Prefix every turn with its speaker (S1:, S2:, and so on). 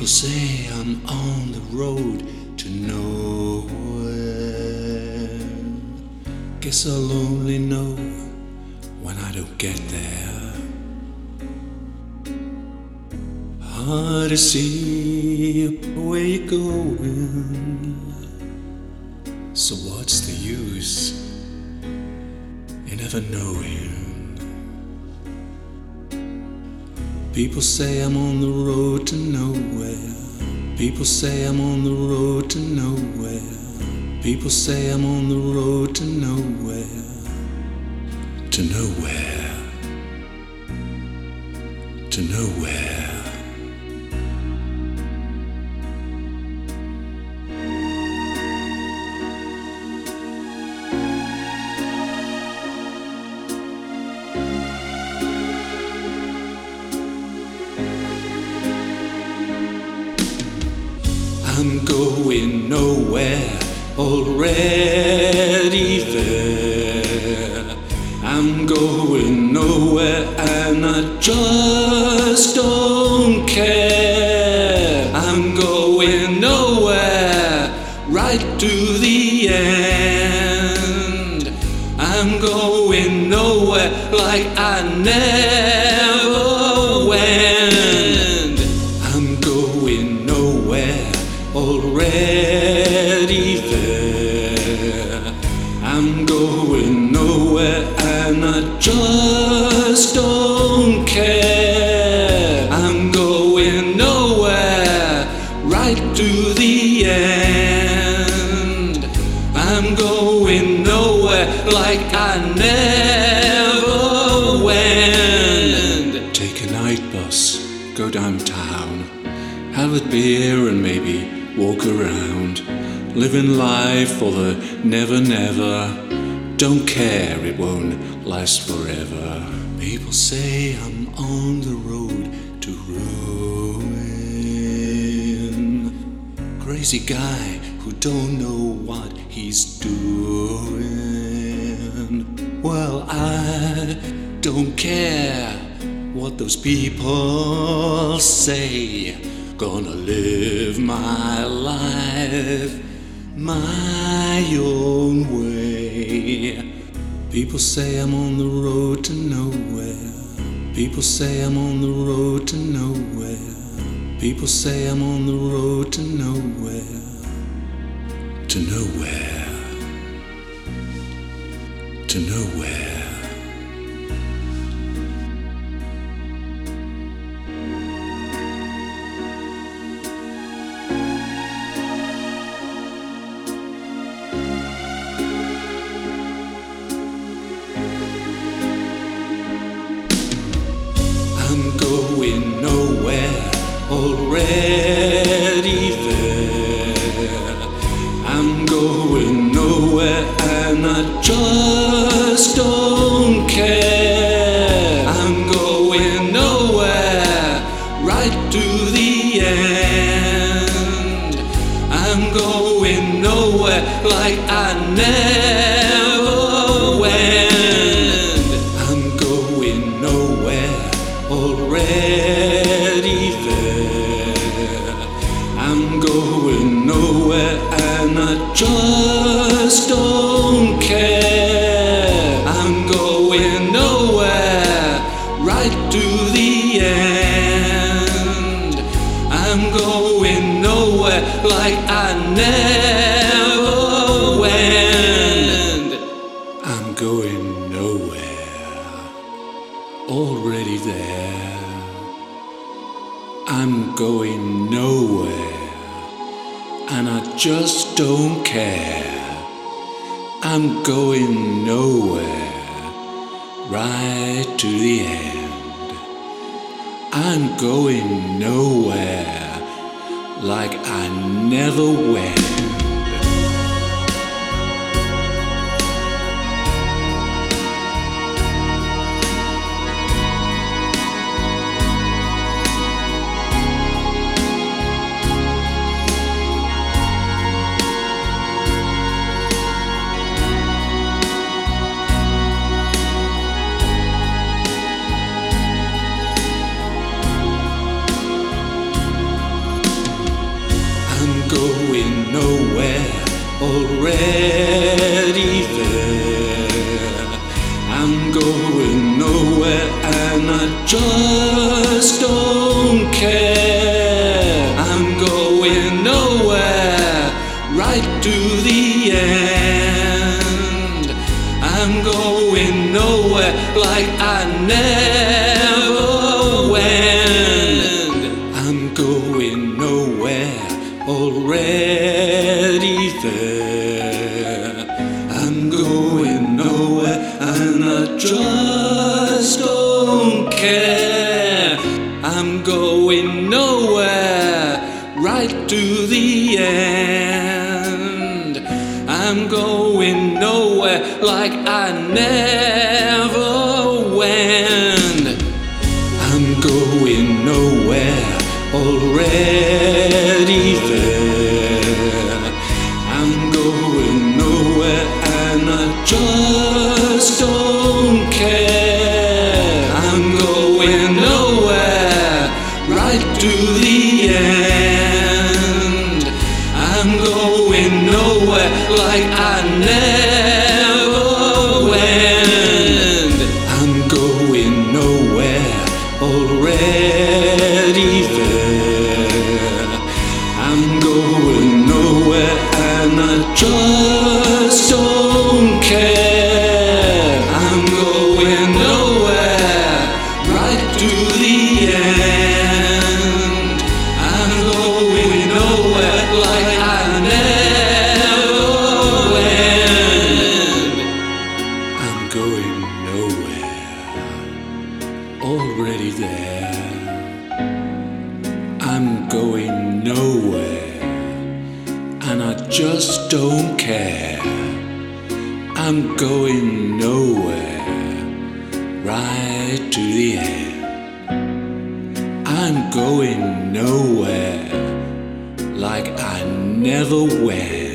S1: People say I'm on the road to nowhere. Guess I'll only know when I don't get there. Hard to see where you're going. So what's the use in never knowing? People say I'm on the road to nowhere. People say I'm on the road to nowhere. People say I'm on the road to nowhere. To nowhere. To nowhere. I'm going nowhere already there. I'm going nowhere and I just don't care. I'm going nowhere right to the end. I'm going nowhere like I never go downtown, have a beer and maybe walk around. Living life for the never never. Don't care, it won't last forever. People say I'm on the road to ruin. Crazy guy who don't know what he's doing. Well, I don't care what those people say. Gonna live my life my own way. People say I'm on the road to nowhere. People say I'm on the road to nowhere. People say I'm on the road to nowhere. To nowhere. To nowhere. Going nowhere already there. I'm going nowhere and I just don't care. Never went. I'm going nowhere already there. I'm going nowhere, and I just don't care. I'm going nowhere, right to the end. I'm going nowhere like I never went. Going nowhere already there. I'm going nowhere and I just don't care. I'm going nowhere right to the end. I'm going nowhere like I never already there. I'm going nowhere and I just don't care. I'm going nowhere right to the end. I'm going nowhere like I never went. I'm going nowhere already the end. I'm going nowhere like I never going nowhere, and I just don't care. I'm going nowhere, right to the end. I'm going nowhere, like I never went.